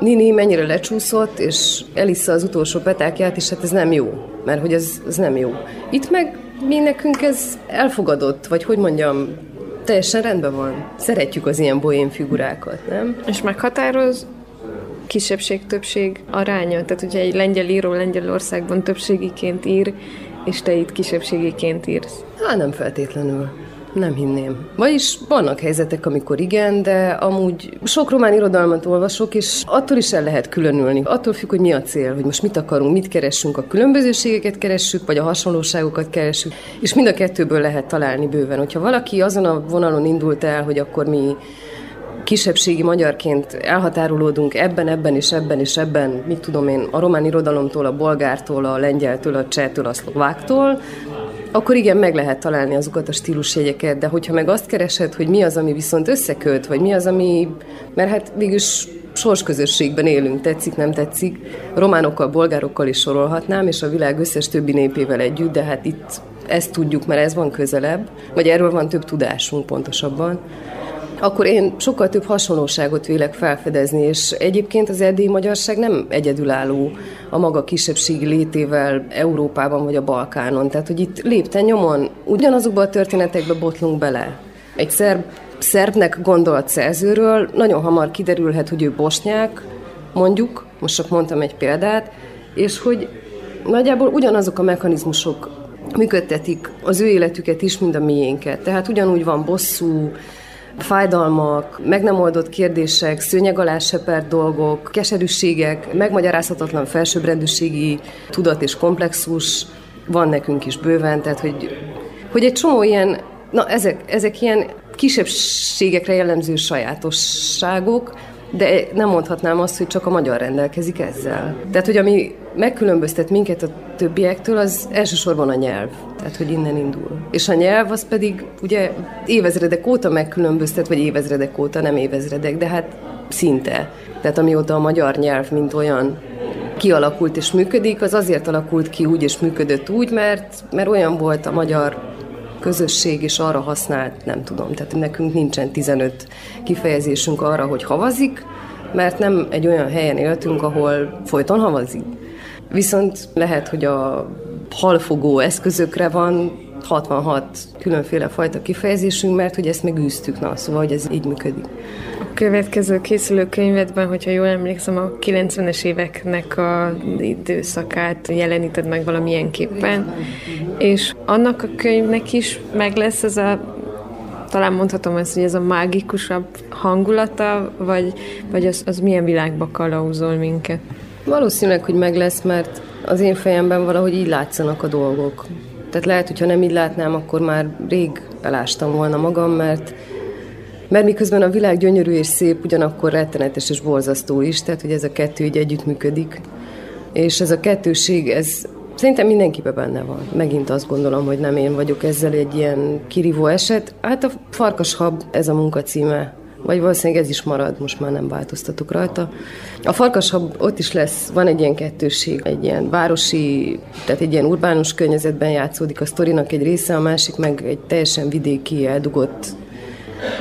Nini mennyire lecsúszott, és elissza az utolsó petákját, és hát ez nem jó, mert hogy ez, ez nem jó. Itt meg mi nekünk ez elfogadott, vagy hogy mondjam, teljesen rendben van. Szeretjük az ilyen bohém figurákat, nem? És meghatároz kisebbség-többség aránya? Tehát, hogyha egy lengyel író Lengyelországban többségiként ír, és te itt kisebbségiként írsz? Hát nem feltétlenül. Nem hinném. Vagyis vannak helyzetek, amikor igen, de amúgy sok román irodalmat olvasok, és attól is el lehet különülni. Attól függ, hogy mi a cél, hogy most mit akarunk, mit keressünk, a különbözőségeket keressük, vagy a hasonlóságokat keressük, és mind a kettőből lehet találni bőven. Hogyha valaki azon a vonalon indult el, hogy akkor mi kisebbségi magyarként elhatárolódunk ebben, ebben és ebben és ebben, mit tudom én, a román irodalomtól, a bolgártól, a lengyeltől, a csehtől, a szlováktól, akkor igen, meg lehet találni azokat a stílusjegyeket, de hogyha meg azt keresed, hogy mi az, ami viszont összeköt, vagy mi az, ami, mert hát végülis sorsközösségben élünk, tetszik, nem tetszik, románokkal, bolgárokkal is sorolhatnám, és a világ összes többi népével együtt, de hát itt ezt tudjuk, mert ez van közelebb, vagy erről van több tudásunk pontosabban akkor én sokkal több hasonlóságot vélek felfedezni, és egyébként az erdélyi magyarság nem egyedülálló a maga kisebbségi létével Európában vagy a Balkánon. Tehát, hogy itt lépten nyomon ugyanazokba a történetekbe botlunk bele. Egy szerb, szerbnek gondolat szerzőről nagyon hamar kiderülhet, hogy ő bosnyák, mondjuk, most csak mondtam egy példát, és hogy nagyjából ugyanazok a mechanizmusok működtetik az ő életüket is, mint a miénket. Tehát ugyanúgy van bosszú, fájdalmak, meg nem oldott kérdések, szőnyeg alá sepert dolgok, keserűségek, megmagyarázhatatlan felsőbbrendűségi tudat és komplexus van nekünk is bőven, tehát hogy, hogy egy csomó ilyen, na ezek, ezek ilyen kisebbségekre jellemző sajátosságok, de nem mondhatnám azt, hogy csak a magyar rendelkezik ezzel. Tehát, hogy ami megkülönböztet minket a többiektől, az elsősorban a nyelv. Tehát, hogy innen indul. És a nyelv az pedig ugye évezredek óta megkülönböztet, vagy évezredek óta, nem évezredek, de hát szinte. Tehát amióta a magyar nyelv, mint olyan kialakult és működik, az azért alakult ki úgy és működött úgy, mert, mert olyan volt a magyar közösség, és arra használt, nem tudom, tehát nekünk nincsen 15 kifejezésünk arra, hogy havazik, mert nem egy olyan helyen éltünk, ahol folyton havazik. Viszont lehet, hogy a halfogó eszközökre van 66 különféle fajta kifejezésünk, mert hogy ezt megűztük, na, szóval, hogy ez így működik. Következő készülő könyvedben, hogyha jól emlékszem, a 90-es éveknek a időszakát jeleníted meg valamilyen képpen, és annak a könyvnek is meg lesz ez a talán mondhatom ezt, hogy ez a mágikusabb hangulata, vagy, vagy az, az milyen világba kalauzol minket? Valószínűleg, hogy meg lesz, mert az én fejemben valahogy így látszanak a dolgok. Tehát lehet, hogyha nem így látnám, akkor már rég elástam volna magam, mert mert miközben a világ gyönyörű és szép, ugyanakkor rettenetes és borzasztó is, tehát hogy ez a kettő így együtt működik. És ez a kettőség, ez szerintem mindenkiben benne van. Megint azt gondolom, hogy nem én vagyok ezzel egy ilyen kirívó eset. Hát a Farkashab, ez a munka címe vagy valószínűleg ez is marad, most már nem változtatok rajta. A farkashab ott is lesz, van egy ilyen kettőség, egy ilyen városi, tehát egy ilyen urbánus környezetben játszódik a sztorinak egy része, a másik meg egy teljesen vidéki, eldugott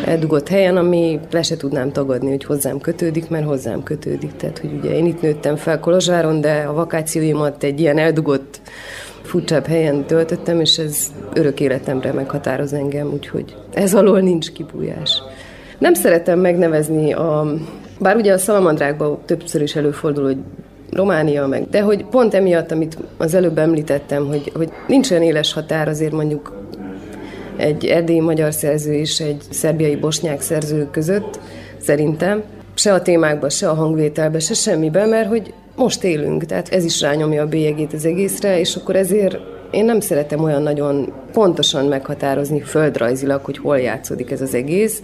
eldugott helyen, ami le se tudnám tagadni, hogy hozzám kötődik, mert hozzám kötődik. Tehát, hogy ugye én itt nőttem fel Kolozsáron, de a vakációimat egy ilyen eldugott furcsább helyen töltöttem, és ez örök életemre meghatároz engem, úgyhogy ez alól nincs kibújás. Nem szeretem megnevezni a... Bár ugye a Szalamandrákban többször is előfordul, hogy Románia meg, de hogy pont emiatt, amit az előbb említettem, hogy, hogy nincs olyan éles határ azért mondjuk egy erdélyi magyar szerző és egy szerbiai bosnyák szerző között, szerintem, se a témákban, se a hangvételben, se semmiben, mert hogy most élünk, tehát ez is rányomja a bélyegét az egészre, és akkor ezért én nem szeretem olyan nagyon pontosan meghatározni földrajzilag, hogy hol játszódik ez az egész.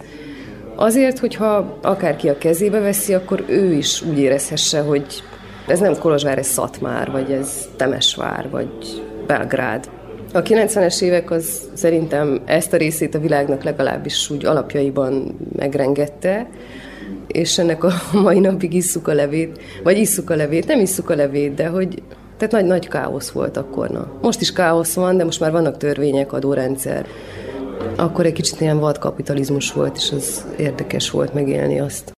Azért, hogyha akárki a kezébe veszi, akkor ő is úgy érezhesse, hogy ez nem Kolozsvár, ez Szatmár, vagy ez Temesvár, vagy Belgrád. A 90-es évek az szerintem ezt a részét a világnak legalábbis úgy alapjaiban megrengette, és ennek a mai napig isszuk a levét, vagy isszuk a levét, nem isszuk a levét, de hogy tehát nagy, nagy káosz volt akkor. Na. Most is káosz van, de most már vannak törvények, adórendszer. Akkor egy kicsit ilyen vad kapitalizmus volt, és az érdekes volt megélni azt.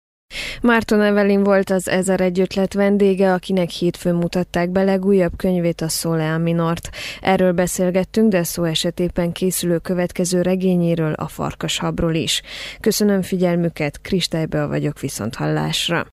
Márton Evelin volt az Ezer egy ötlet vendége, akinek hétfőn mutatták be legújabb könyvét, a Soleil Minort. Erről beszélgettünk, de szó esetében készülő következő regényéről, a Farkashabról is. Köszönöm figyelmüket, Kristálybe vagyok viszont hallásra.